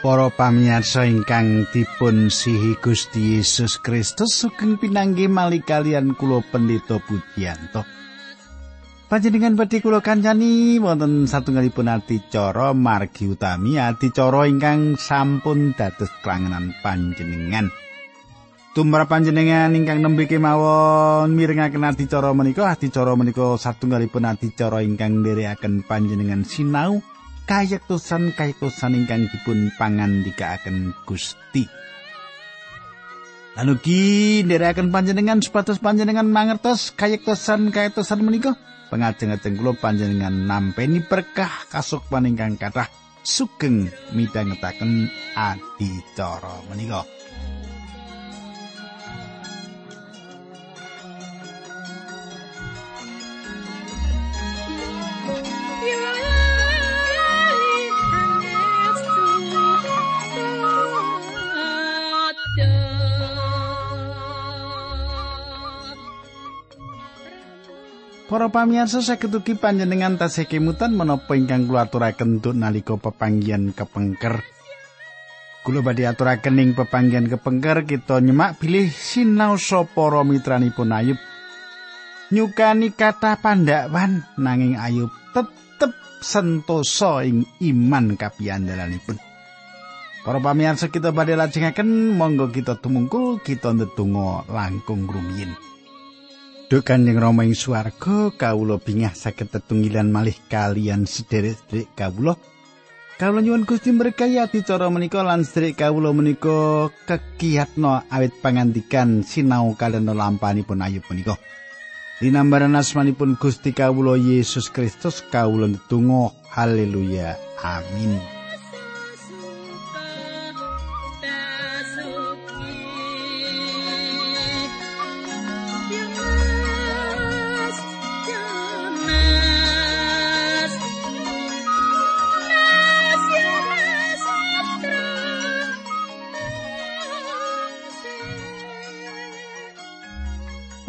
Para pamirsa ingkang dipun sihi Gusti Yesus Kristus sugeng pinanggih malih kalian kula Pendeta Budianto. Panjenengan badhe kula kancani wonten satunggalipun adicara margi utami adicara ingkang sampun dados klangenan panjenengan. Tumrap panjenengan ingkang nembe kemawon mirengaken adicara menika adicara menika satunggalipun adicara ingkang nderekaken panjenengan sinau kayektosan kayektosan ingkang dipun pangandikaaken Gusti. Lan ugi ndherekaken panjenengan supados panjenengan mangertos kayektosan kayektosan menika pangajeng-ajeng kula panjenengan nampeni berkah kasukman ingkang kathah sugeng midhangetaken adicara menika. Para pamirsa saged ugi panjenengan tasih kemutan menapa ingkang kula aturaken nalika pepanggihan kepengker. Kula badhe aturaken ing pepanggihan kepengker kita nyemak bilih sinau para mitranipun Ayub. Nyukani kata pandakwan nanging Ayub tetep sentosa ing iman kapiandalanipun. Para pamirsa kita badhe lajengaken monggo kita tumungkul kita ndedonga langkung rumiyin. Duh Kanjeng Rama ing swarga, kawula bingah saged tetunggilan malih kalian sederek-sederek kawula. Kawula nyuwun Gusti berkahi acara menika lan sederek kawula menika kekiyatna awit pangandikan sinau kalian lampanipun ayub menika. Dinambaran asmanipun Gusti kawula Yesus Kristus kawula ndedonga haleluya amin.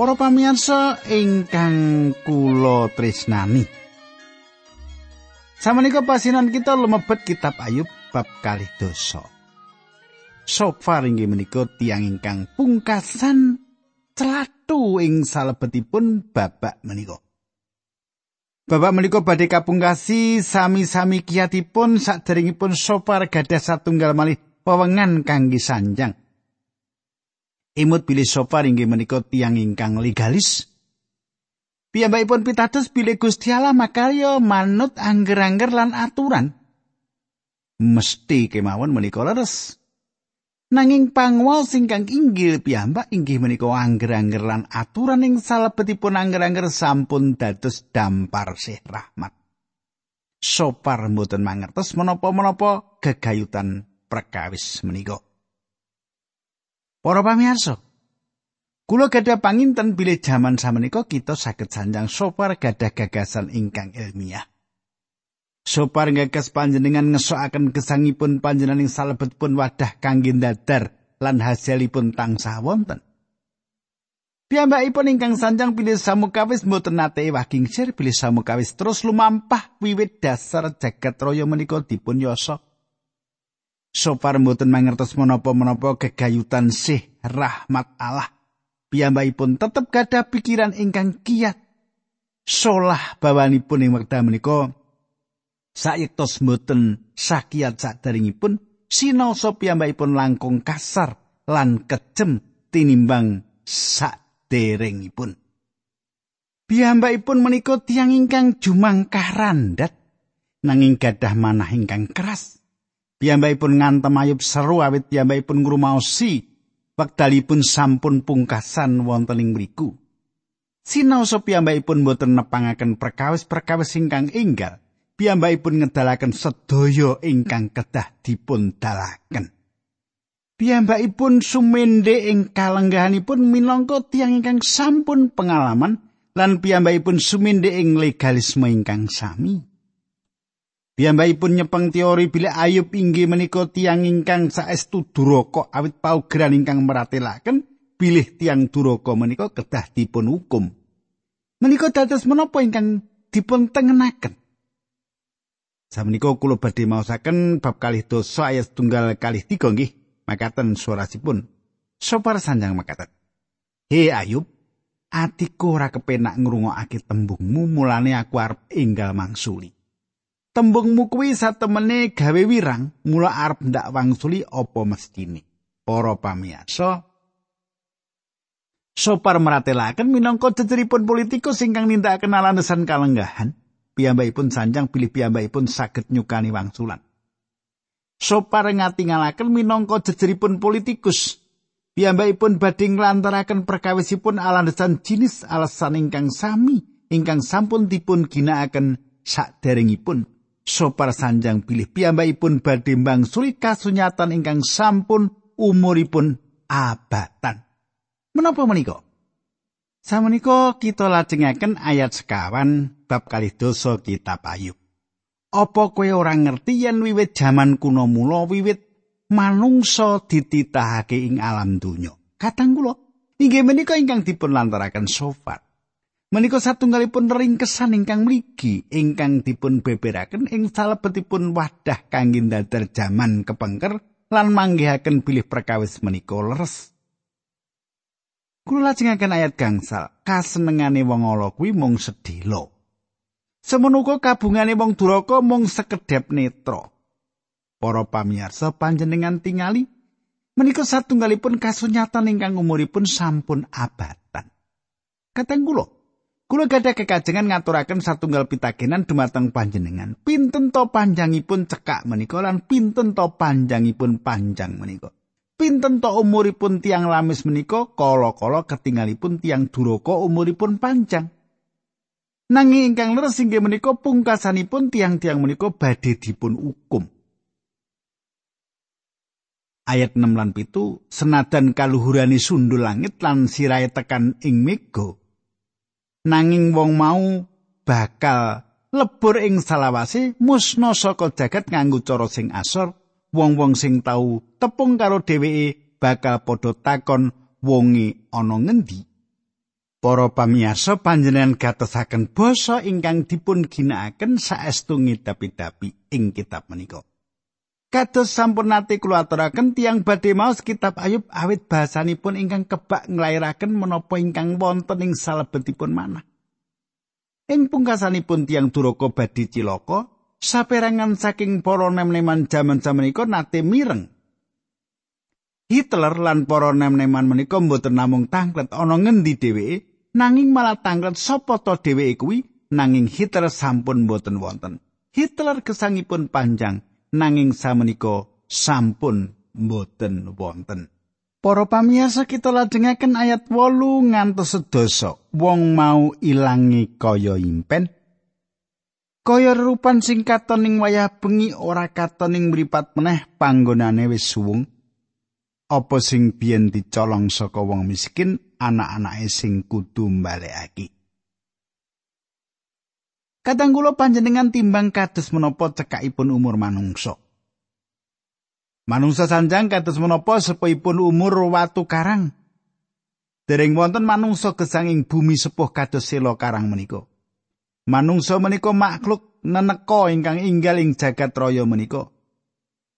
Para pamirsa ingkang kula tresnani. Samenika pasinan kita lumebet kitab Ayub bab kalih dosa. Sofar inggih menika tiang ingkang pungkasan celatu ing salebetipun babak menika. Babak menika badhe kapungkasi sami-sami kiyatipun saderengipun Sofar gadah satunggal malih wewengan kangge sanjang. Imut bilih sofar inggih menika tiang ingkang legalis. Piyambakipun pitados bilih Gusti Allah makarya manut angger-angger lan aturan. Mesti kemawon menika leres. Nanging pangwaos ingkang inggil piyambak inggih menika angger-angger lan aturan ing salebetipun angger-angger sampun dados dampar sih rahmat. Sopar mboten mangertos menapa-menapa gegayutan perkawis menika. Para pamirsa, kula gadah panginten bilih jaman samenika kita saged sanjang sopar gadah gagasan ingkang ilmiah. Sopar gagas panjenengan ngesokaken gesangipun panjenengan ing salebetipun wadah kangge dadar lan hasilipun tansah wonten. Piyambakipun ingkang sanjang pilih samukawis mboten nate waging sir pilih samukawis terus lumampah wiwit dasar jagat raya menika dipun yosok. Sopar mboten mangertos menapa-menapa gegayutan sih rahmat Allah. Piyambakipun tetep gadah pikiran ingkang kiat. Solah bawanipun ing wekdal menika sayektos mboten sakiat sadaringipun sinaosa piyambakipun langkung kasar lan kejem tinimbang saderengipun. Piyambakipun menika tiang ingkang jumangkah randat nanging gadah manah ingkang keras. Piyambakipun ngantem ayub seru awit piyambakipun ngrumaosi wekdalipun sampun pungkasan wonten ing mriku. Sinaosa piyambakipun boten nepangaken perkawis-perkawis ingkang enggal. Piyambakipun ngedalaken sedaya ingkang kedah dipun dalaken. Piyambakipun sumende ing kalenggahanipun minangka tiyang ingkang sampun pengalaman lan piyambakipun sumende ing legalisme ingkang sami. Piyambakipun nyepeng teori bila Ayub inggih menika tiang ingkang saestu duraka awit paugeran ingkang meratelaken bilih tiang duraka menika kedah dipun hukum. Menika dados menapa ingkang dipun tengenaken? Samenika kula badhe maosaken bab kalih dosa ayat tunggal kalih tiga nggih. Makaten surasipun. Sopar sanjang makaten. He Ayub, atiku ora kepenak ngrungokake tembungmu mulane aku arep enggal mangsuli. Tembungmu kuwi satemene gawe wirang, mula arep ndak wangsuli apa mestine. Para pamirsa, Sopar meratelaken minangka jejeripun politikus ingkang nindakaken alasan kalenggahan. piyambakipun sanjang pilih piyambakipun saged nyukani wangsulan. Sopar ngatingalaken minangka jejeripun politikus. Piyambakipun badhe nglantaraken perkawisipun alandesan jinis alasan ingkang sami ingkang sampun dipun ginakaken saderengipun. Sopar sanjang pilih piyambakipun badhe mbangsuli kasunyatan ingkang sampun umuripun abatan. Menapa menika? Samenika kita lajengaken ayat sekawan bab kalih dosa kitab Ayub. Apa kowe ora ngerti yen wiwit jaman kuno mula wiwit manungsa dititahake ing alam donya? Kadang kula inggih menika ingkang dipun lantaraken sofat. Menika satunggalipun ringkesan ingkang mligi ingkang dipun beberaken ing salebetipun wadah kangge dadar jaman kepengker lan manggihaken bilih perkawis menika leres. Kula lajengaken ayat gangsal, kasenengane wong ala kuwi mung sedhela. Semono kabungane wong duraka mung sekedhep netra. Para pamirsa panjenengan tingali menika satunggalipun kasunyatan ingkang umuripun sampun abatan. Kateng kula, kula gadah kekajengan ngaturaken satunggal pitakenan dumateng panjenengan. Pinten to panjangipun cekak menika lan pinten to panjangipun panjang menika. pinten to umuripun tiang lamis menika kala-kala ketinggalipun tiang duraka umuripun panjang nanging ingkang leres inggih menika pungkasanipun tiang-tiang menika badhe dipun hukum ayat 6 lan pitu senadan kaluhurani sundul langit lan sirahe tekan ing mega nanging wong mau bakal lebur ing salawase musna saka jagat nganggo cara sing asor wong-wong sing tau tepung karo dheweke bakal padha takon wonge ana ngendi Para pamiyarsa panjenengan gatosaken basa ingkang dipun ginakaken saestu ngidapi-dapi ing kitab menika. Kados sampun nate kula aturaken tiyang badhe maos kitab Ayub awit bahasanipun ingkang kebak nglairaken menapa ingkang wonten ing salebetipun manah. Ing pungkasanipun tiyang duraka badhe cilaka, saperangan saking para nem-neman jaman samenika nate mireng. Hitler lan para nem-neman menika mboten namung tanglet ana ngendi dheweke, nanging malah tanglet sapa to dheweke kuwi, nanging Hitler sampun mboten wonten. Hitler gesangipun panjang, nanging samenika sampun mboten wonten. Para pamiyasa kita lajengaken ayat 8 ngantos sedasa. Wong mau ilangi kaya impen, Kaya rupan sing katon ning wayah bengi ora katon ning mripat meneh panggonane wis suwung. Apa sing biyen dicolong saka wong miskin anak-anake sing kudu mbalekake. Kadang kula panjenengan timbang kados menapa cekakipun umur manungsa. Manungsa sanjang kados menapa sepihipun umur watu karang. Dereng wonten manungsa gesang ing bumi sepuh kados sela karang menika. manungsa menika makhluk neneka ingkang inggal ing jagat raya menika.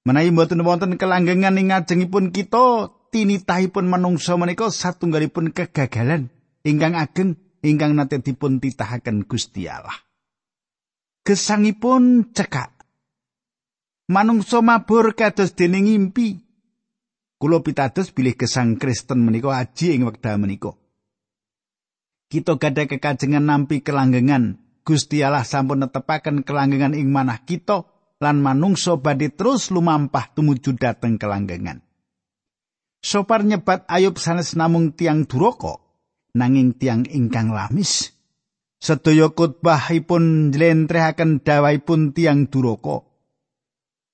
Menawi mboten wonten kelanggengan ing ngajengipun kita, tinitahipun manungsa menika satunggalipun kegagalan ingkang ageng ingkang nate dipun titahaken Gusti Allah. Gesangipun cekak. Manungsa mabur kados dening ngimpi. Kula pitados bilih gesang Kristen menika aji ing wekdal menika. Kita gadah kekajengan nampi kelanggengan Gusti Allah sampun netepaken kelanggengan ing manah kita lan manungsa badhe terus lumampah tumuju dhateng kelanggengan. Sopar nyebat Ayub sanes namung tiang duraka nanging tiang ingkang lamis. Sedaya khotbahipun njlentrehaken dawahipun tiang duraka.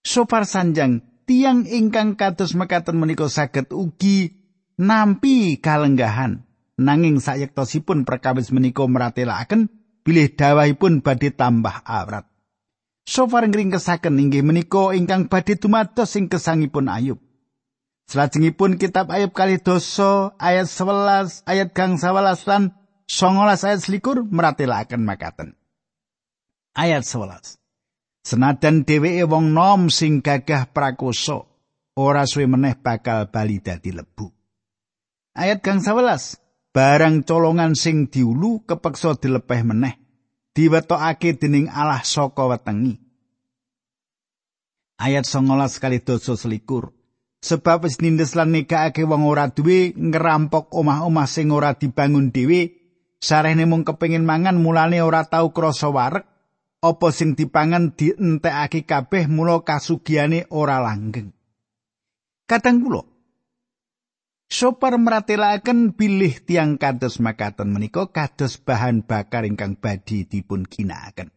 Sopar sanjang tiang ingkang kados mekaten menika saged ugi nampi kalenggahan nanging sayektosipun perkawis menika meratelaken bilih dawahipun badhe tambah awrat. Sofar ngringkesaken inggih menika ingkang badhe dumados ing kesangipun Ayub. Salajengipun kitab Ayub kali dosa ayat 11 ayat gang 11 lan 19 ayat selikur meratelaken makaten. Ayat 11. Senajan dheweke wong nom sing gagah prakoso, ora suwe meneh bakal bali dadi lebu. Ayat gang 11. Barang colongan sing diulu kepeksa dilepeh meneh, diwetokake dening Allah saka wetengi. Ayat 19 kali dosa selikur. Sebab wis nindes lan negakake wong ora duwe ngerampok omah-omah sing ora dibangun dhewe, sarehne mung kepengin mangan mulane ora tau krasa warek, apa sing dipangan dientekake kabeh mula kasugiane ora langgeng. Kadang kula Sopar meratelaken bilih tiang kados makaten menika kados bahan bakar ingkang badi dipun ginakaken.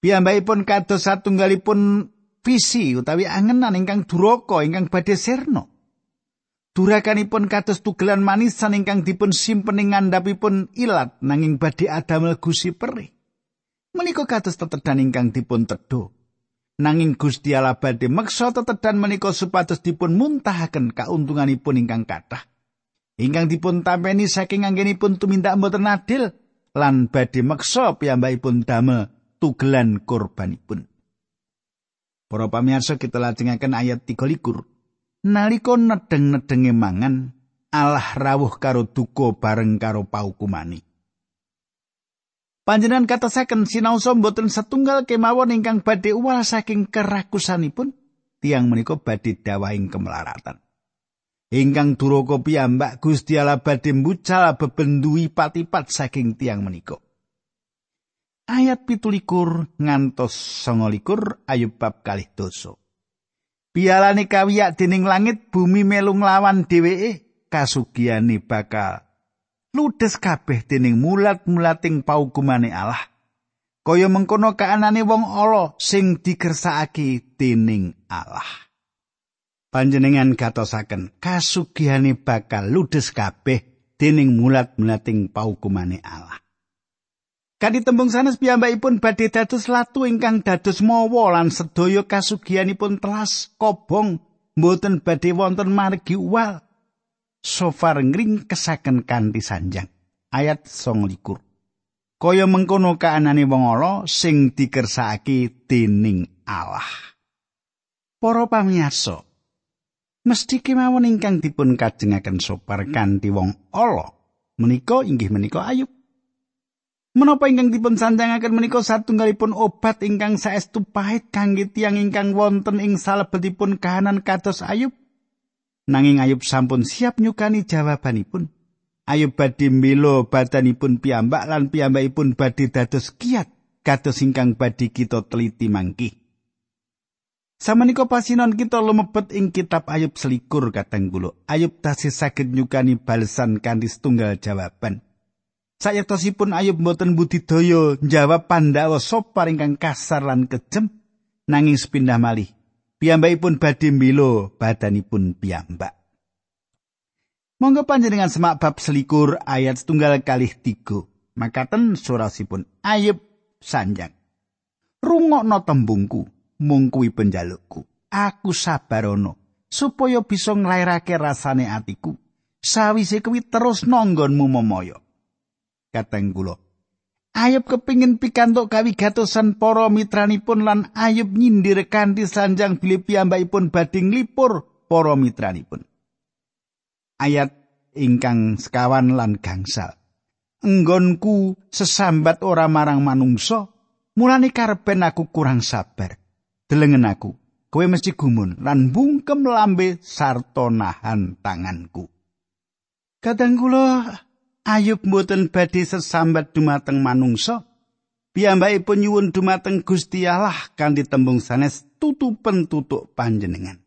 Piyambakipun kados satunggalipun visi utawi angenan ingkang duraka ingkang badhe serno. Durakanipun kados tugelan manisan ingkang dipun simpen ing ngandhapipun ilat nanging badhe adamel gusi perih. Menika kados tetedan ingkang dipun tedho nanging Gusti Allah badhe meksa tetedan menika supados dipun muntahaken kauntunganipun ingkang kathah. Ingkang dipun tampeni saking anggenipun tumindak mboten adil lan badhe meksa piyambakipun damel tugelan korbanipun. Para pamirsa kita lajengaken ayat 33. Nalika nedeng-nedenge mangan, Allah rawuh karo duka bareng karo paukumani. Panjenengan katasaken sinaosa mboten setunggal kemawon ingkang badhe uwal saking kerakusanipun tiang menika badhe dawahing kemelaratan. Ingkang duraka piyambak Gusti Allah badhe mbucal bebenduhi patipat saking tiang menika. Ayat pitulikur ngantos songolikur ayub bab kalih doso. Pialane kawiyak dening langit bumi melu nglawan dheweke kasugiane bakal ludes kabeh dening mulat-mulating paukumane Allah. Kaya mengkono kaanane wong ala sing dikersakake dening Allah. Panjenengan gatosaken kasugihane bakal ludes kabeh dening mulat-mulating paukumane Allah. Kadi tembung sanes piyambakipun badhe dados latu ingkang dados mawa lan sedaya kasugihanipun telas kobong mboten badhe wonten margi uwal sofar ngring kesaken kanthi sanjang. Ayat song likur. Kaya mengkono kaanane wong ala sing dikersakake dening Allah. Para pamirsa, mesti kemawon ingkang dipun kajengaken sopar kanthi wong ala menika inggih menika ayub. Menapa ingkang dipun sanjangaken menika satunggalipun obat ingkang saestu pahit kangge tiyang ingkang wonten ing salebetipun kahanan kados ayub? Nanging Ayub sampun siap nyukani jawabanipun. Ayub badhe milo badanipun piyambak lan piyambakipun badhe dados kiat kados ingkang badhe kita teliti mangki. Samenika pasinon kita lumebet ing kitab Ayub selikur kateng kula. Ayub tasih saged nyukani balesan kanthi setunggal jawaban. Sayektosipun Ayub mboten budidaya njawab Pandhawa sopar ingkang kasar lan kejem nanging sepindah malih piyambakipun badhe mbela badanipun piyambak. Monggo panjenengan semak bab selikur ayat setunggal kalih tiga. Makaten surasipun Ayub sanjang. Rungokno tembungku, mung kuwi penjalukku. Aku sabarono supaya bisa nglairake rasane atiku. Sawise kuwi terus nonggonmu momoyo. Kateng kula, Ayub kepingin pikantuk kawigatosan para mitranipun lan Ayub nyindir kanthi sanjang bilih piyambakipun badhe nglipur para mitranipun. Ayat ingkang sekawan lan gangsal. Enggonku sesambat ora marang manungsa, mulane karepen aku kurang sabar. Delengen aku, kowe mesti gumun lan bungkem lambe sarta nahan tanganku. Kadang kula Ayub mboten badhe sesambat dumateng manungsa. Piyambakipun nyuwun dumateng Gusti Allah kanthi tembung sanes tutupen tutuk panjenengan.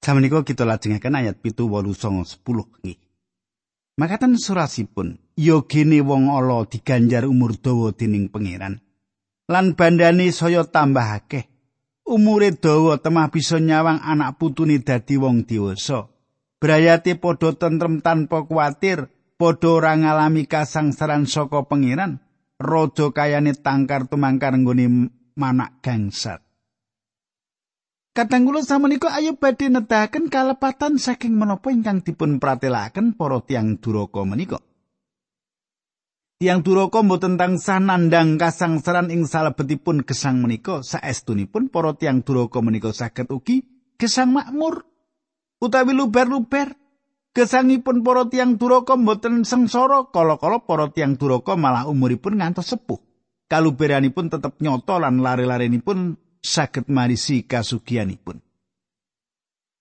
Samenika kita lajengaken ayat pitu wolu songo sepuluh nggih. Makatan surasipun, yo gene wong ala diganjar umur dawa dening pangeran. Lan bandane saya tambah akeh. Umure dawa temah bisa nyawang anak putune dadi wong dewasa. Brayate padha tentrem tanpa kuatir, padha ora ngalami kasangsaran saka pengiran, raja kayane tangkar tumangkar nggone manak gangsat. Kadang kula samenika ayo badhe nedahaken kalepatan saking menapa ingkang dipun pratelaken para tiang duraka menika. Tiang duraka mboten tansah nandhang kasangsaran ing salebetipun gesang menika saestunipun para tiang duraka menika saged ugi gesang makmur utawi luber-luber gesangipun para tiang duraka mboten sengsara kala-kala para tiang duraka malah umuripun ngantos sepuh kaluberanipun tetep nyoto lan lare-larenipun saged marisi kasugianipun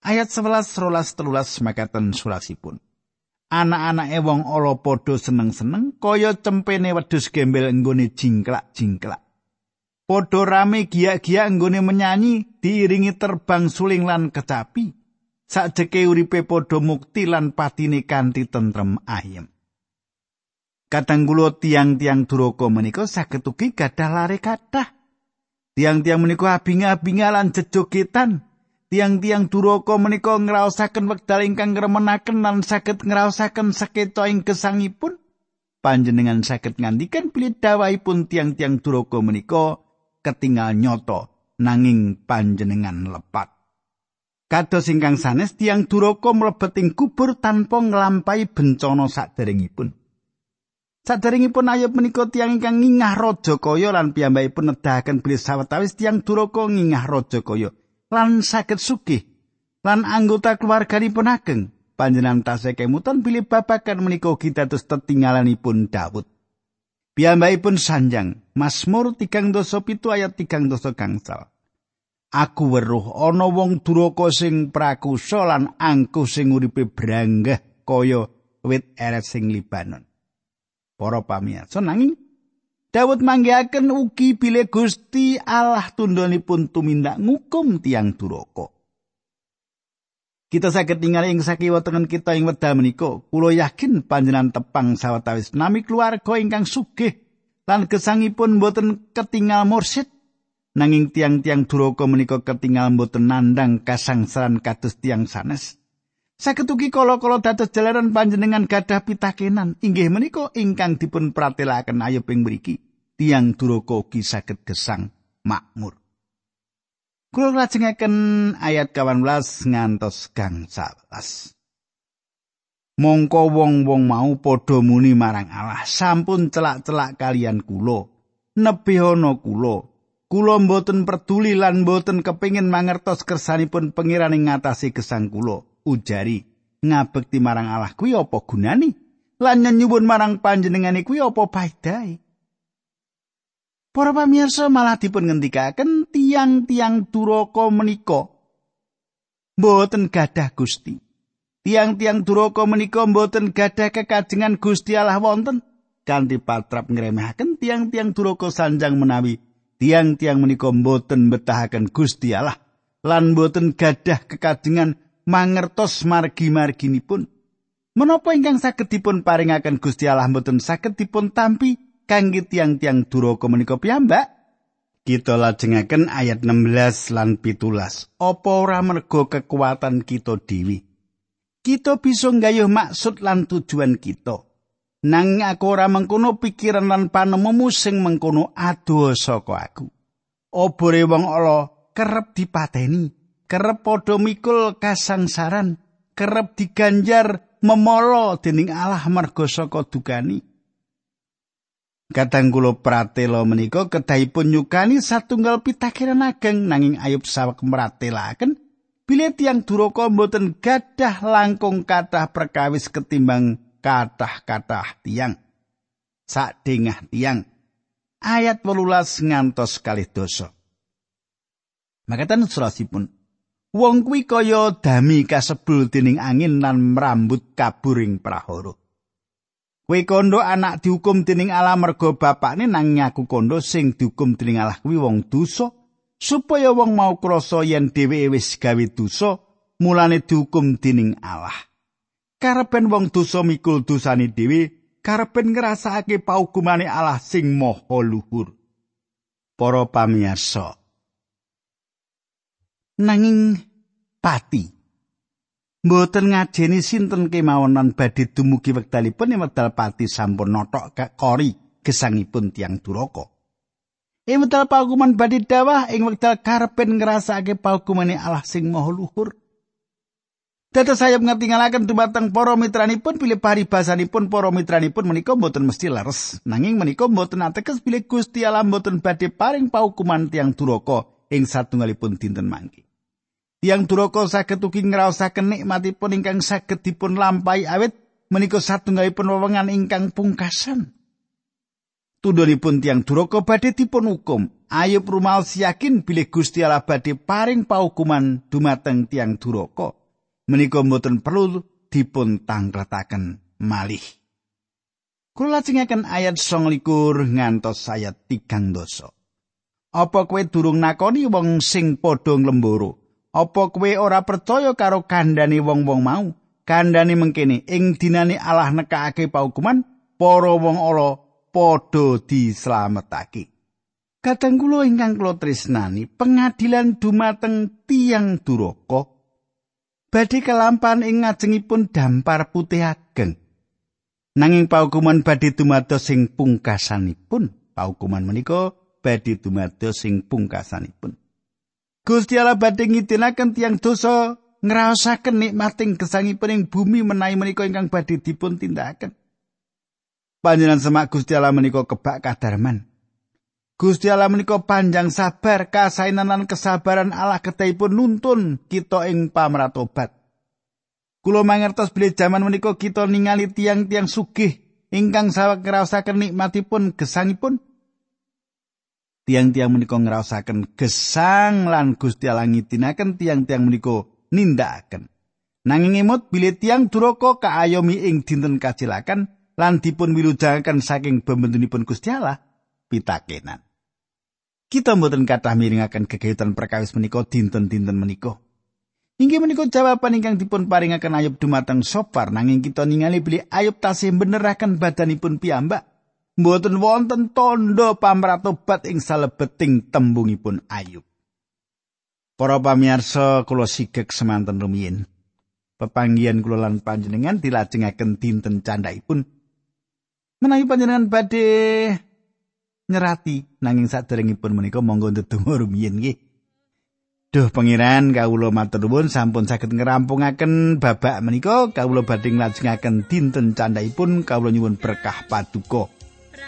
ayat 11 rolas telulas makaten sulasipun anak-anake wong ala padha seneng-seneng kaya cempene wedhus gembel nggone jingklak-jingklak. Padha rame giyak-giyak nggone menyanyi diiringi terbang suling lan kecapi. Sakjeke uripe padha mukti lan patine kanthi tentrem ayem. Kadang kula tiang-tiang duraka menika saged ugi gadah lare kathah. Tiang-tiang menika abing-abing lan jejogetan. tiang-tiang duraka menika ngraosaken wekdal ingkang ngremenaken lan saged ngraosaken sekeca ing gesangipun panjenengan saged ngandikan bilih dawahipun tiang-tiang duraka menika ketinggal nyoto nanging panjenengan lepat kados ingkang sanes tiang duraka mlebet ing kubur tanpa nglampahi bencana saderengipun. Saderengipun ayub menika tiang ingkang ngingah raja kaya lan piyambakipun nedahaken bilih sawetawis tiang duraka ngingah raja kaya. lan saged sugih lan anggota keluarganipun ageng. Panjenengan tasih kemutan bilih babakan menika kita terus tetinggalanipun Daud pun sanjang Mazmur tigang dosa pitu ayat tigang dosa gangsal Aku weruh ana wong duraka sing prakusa lan angkuh sing uripe branggah kaya wit eret sing Libanon. Para pamirsa nanging Daud manggihaken ugi bilih Gusti Allah tundhonipun tumindak ngukum tiang duraka. Kita saged tinggal ing sakiwa tengen kita ing wedal menika. Kulo yakin panjenengan tepang sawetawis nami keluarga ingkang sugih lan gesangipun boten ketinggal mursid. Nanging tiang-tiang duraka menika ketinggal boten nandang kasangsaran kados tiang sanes. Saged ugi kala-kala dados jalaran panjenengan gadah pitakenan inggih menika ingkang dipun pratelaken ayo ping mriki. Tiang duraka ugi saged gesang makmur. Kula lajengaken ayat 18 ngantos gang 11. Mongko wong-wong mau padha muni marang Allah, sampun celak-celak kalian kula. Nebihana kula. Kula mboten peduli lan mboten kepingin mangertos kersanipun pangeran ing ngatasi gesang kula. ujari ngabekti marang Allah kuwi apa gunane lan nyuwun marang panjenengane kuwi apa paedahe Para pamirsa malah dipun ngendikaken tiang-tiang duraka menika mboten gadah Gusti. Tiang-tiang duraka menika mboten gadah kekajengan Gusti Allah wonten kanthi patrap ngremehaken tiang-tiang duraka sanjang menawi tiang-tiang menika mboten betahaken Gusti Allah lan mboten gadah kekajengan mangertos margi-marginipun. Menapa ingkang saged dipun paringaken Gusti Allah mboten saged dipun tampi kangge tiang-tiang duraka menika piyambak? Kita lajengaken ayat 16 lan 17. Apa ora mergo kekuatan kita dewi? Kita bisa nggayuh maksud lan tujuan kita. Nang aku ora mengkono pikiran lan panememu sing mengkono adoh saka aku. Obore wong ala kerep dipateni. kerep padha mikul kasangsaran, kerep diganjar memolo dening Allah marga saka dukani. Kadang kula pratela menika kedahipun nyukani satunggal pitakiran ageng nanging ayub sawek meratelaken bilih tiang duraka mboten gadah langkung kathah perkawis ketimbang kathah-kathah tiang. Sak dengah tiang. Ayat 18 ngantos kalih dosa. Makatan surasipun Wong kuwi kaya dami kasebul dening angin lan mrambut kaburing prahara. Kowe kondo anak dihukum dening Allah mergo bapakne nang nyaku kondo sing dihukum dening Allah kuwi wong dosa supaya wong mau krasa yen dheweke wis gawe dosa mulane dihukum dening Allah. Karepen wong dosa mikul dosane dhewe karepen ngrasakake paukumane Allah sing maha luhur. Para pamirsa, nanging pati mboten ngajeni sinten kemawonan badhe dumugi wektalipun ing wekdal pati sampun notok kori gesangipun tiang duraka ing wekdal paukuman badhe dawah ing wekdal karepen ngrasake paukumane Allah sing maha luhur Dados sayap ngatingalaken dumateng para mitranipun bilih paribasanipun para mitranipun menika mboten mesti leres. Nanging menika mboten ateges bilih Gusti Allah mboten badhe paring paukuman tiang duraka ing satunggalipun dinten mangke. Tiang duraka saged ugi ngraosaken nikmatipun ingkang saged dipun lampahi awit menika satunggalipun wewengan ingkang pungkasan. Tundhonipun tiang duraka badhe dipun hukum. Ayub rumaos yakin bilih Gusti Allah badhe paring paukuman dumateng tiang duraka. Menika mboten perlu dipun tangkletaken malih. Kula lajengaken ayat 29 ngantos ayat 3 dosa. Apa kowe durung nakoni wong sing padha nglemboro? Apa kowe ora percaya karo kandhane wong-wong mau? Kandhane mengkene ing dinane Allah nekake paukuman para wong ala padha dislametake. Kadang kula ingkang kula tresnani, pengadilan dumateng tiang duraka badhe kelampan ing ngajengipun dampar putih ageng. Nanging paukuman badhe dumados sing pungkasanipun. Paukuman menika badhe dumados sing pungkasanipun. Gusti Allah badhe ngidinaken tiang dosa ngraosaken nikmating gesangipun ing bumi menawi menika ingkang badhe dipun tindakaken. Panjenengan semak Gusti Allah menika kebak kadarman. Gusti Allah menika panjang sabar kasainan lan kesabaran Allah ketahipun nuntun kita ing pamratobat. Kulo mangertos bilih jaman menika kita ningali tiang-tiang sugih ingkang saweg ngraosaken nikmatipun gesangipun. Tiang-tiang menika ngraosaken gesang lan Gusti Allah ngitinaken tiang-tiang menika nindakaken. Nanging imut bilih tiang duraka kaayomi ing dinten kacilakan lan dipun wilujengaken saking pembentunipun Gusti Allah pitakenan. kita mboten kathah miringaken kegayutan perkawis menika dinten-dinten menika. Inggih menika jawaban ingkang dipun paringaken Ayub dumateng Sopar nanging kita ningali beli Ayub tasih beneraken badanipun piyambak. Mboten wonten tondo pamratobat ing salebeting tembungipun Ayub. Para pamirsa kula sigek semanten rumiyin. Pepanggihan kula lan panjenengan dilajengaken dinten candhaipun. Menawi panjenengan badhe nyerati nanging saderengipun menika monggo ndedonga rumiyin nggih. Duh pangeran kawula matur nuwun sampun saged ngerampungaken babak menika kawula badhe nglajengaken dinten candhaipun kawula nyuwun berkah paduka.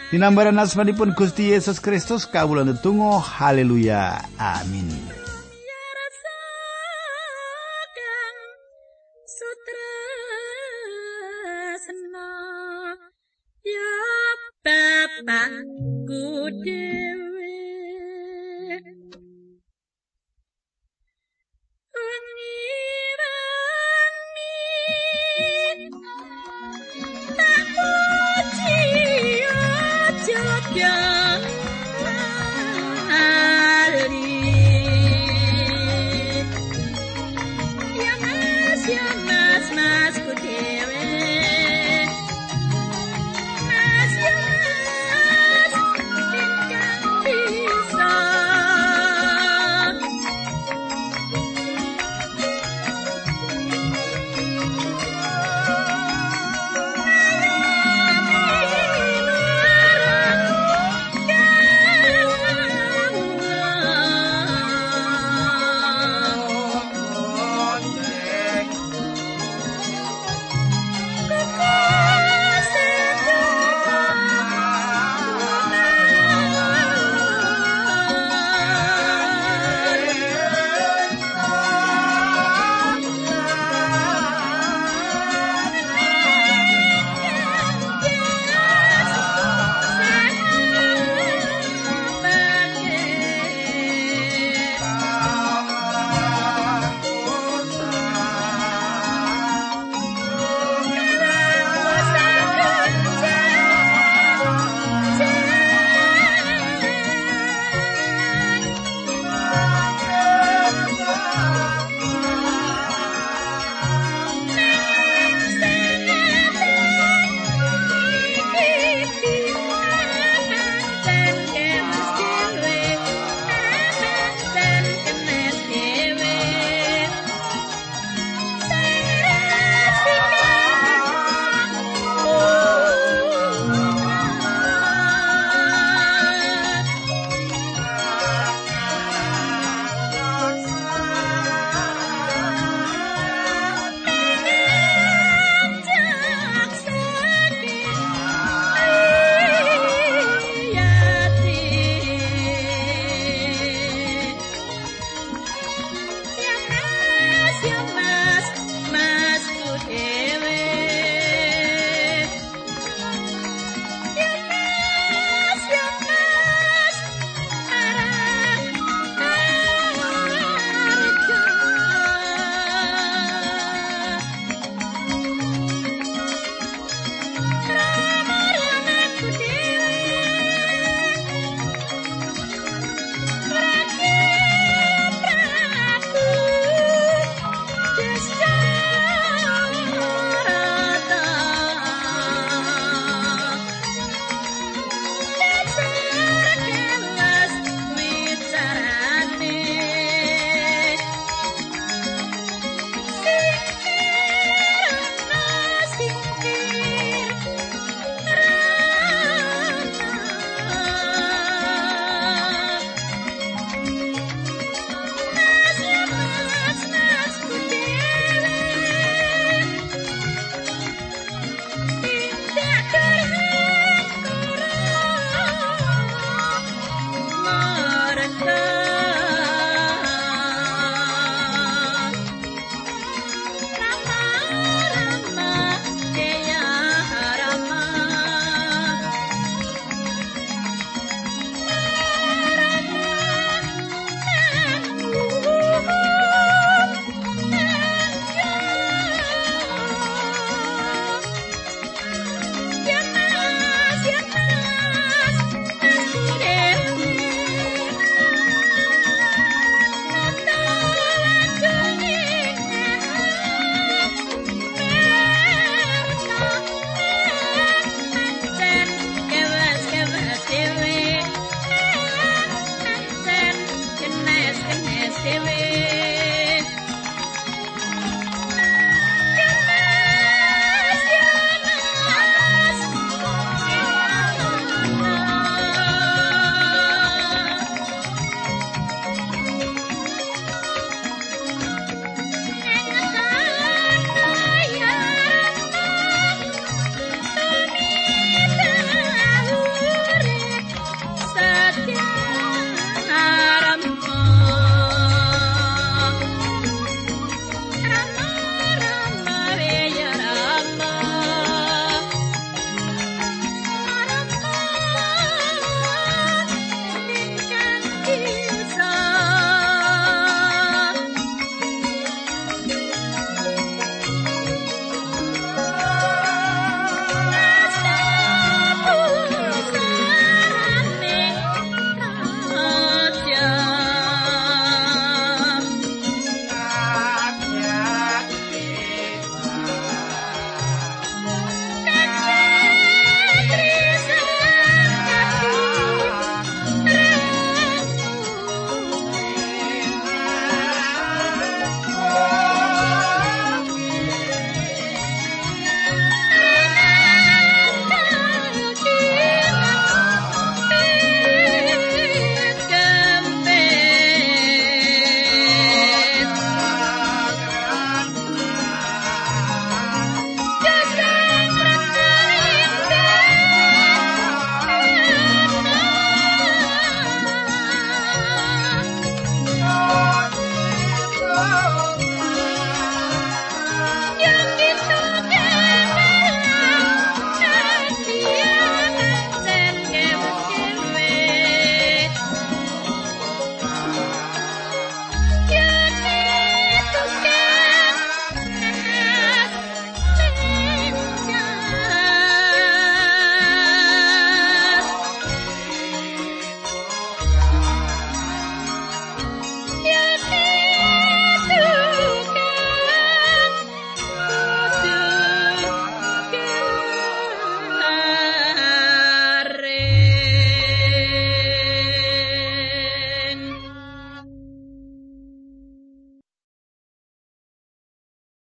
Dinambaran asmanipun Gusti Yesus Kristus kawula ndedonga haleluya amin. Sutra good Yeah.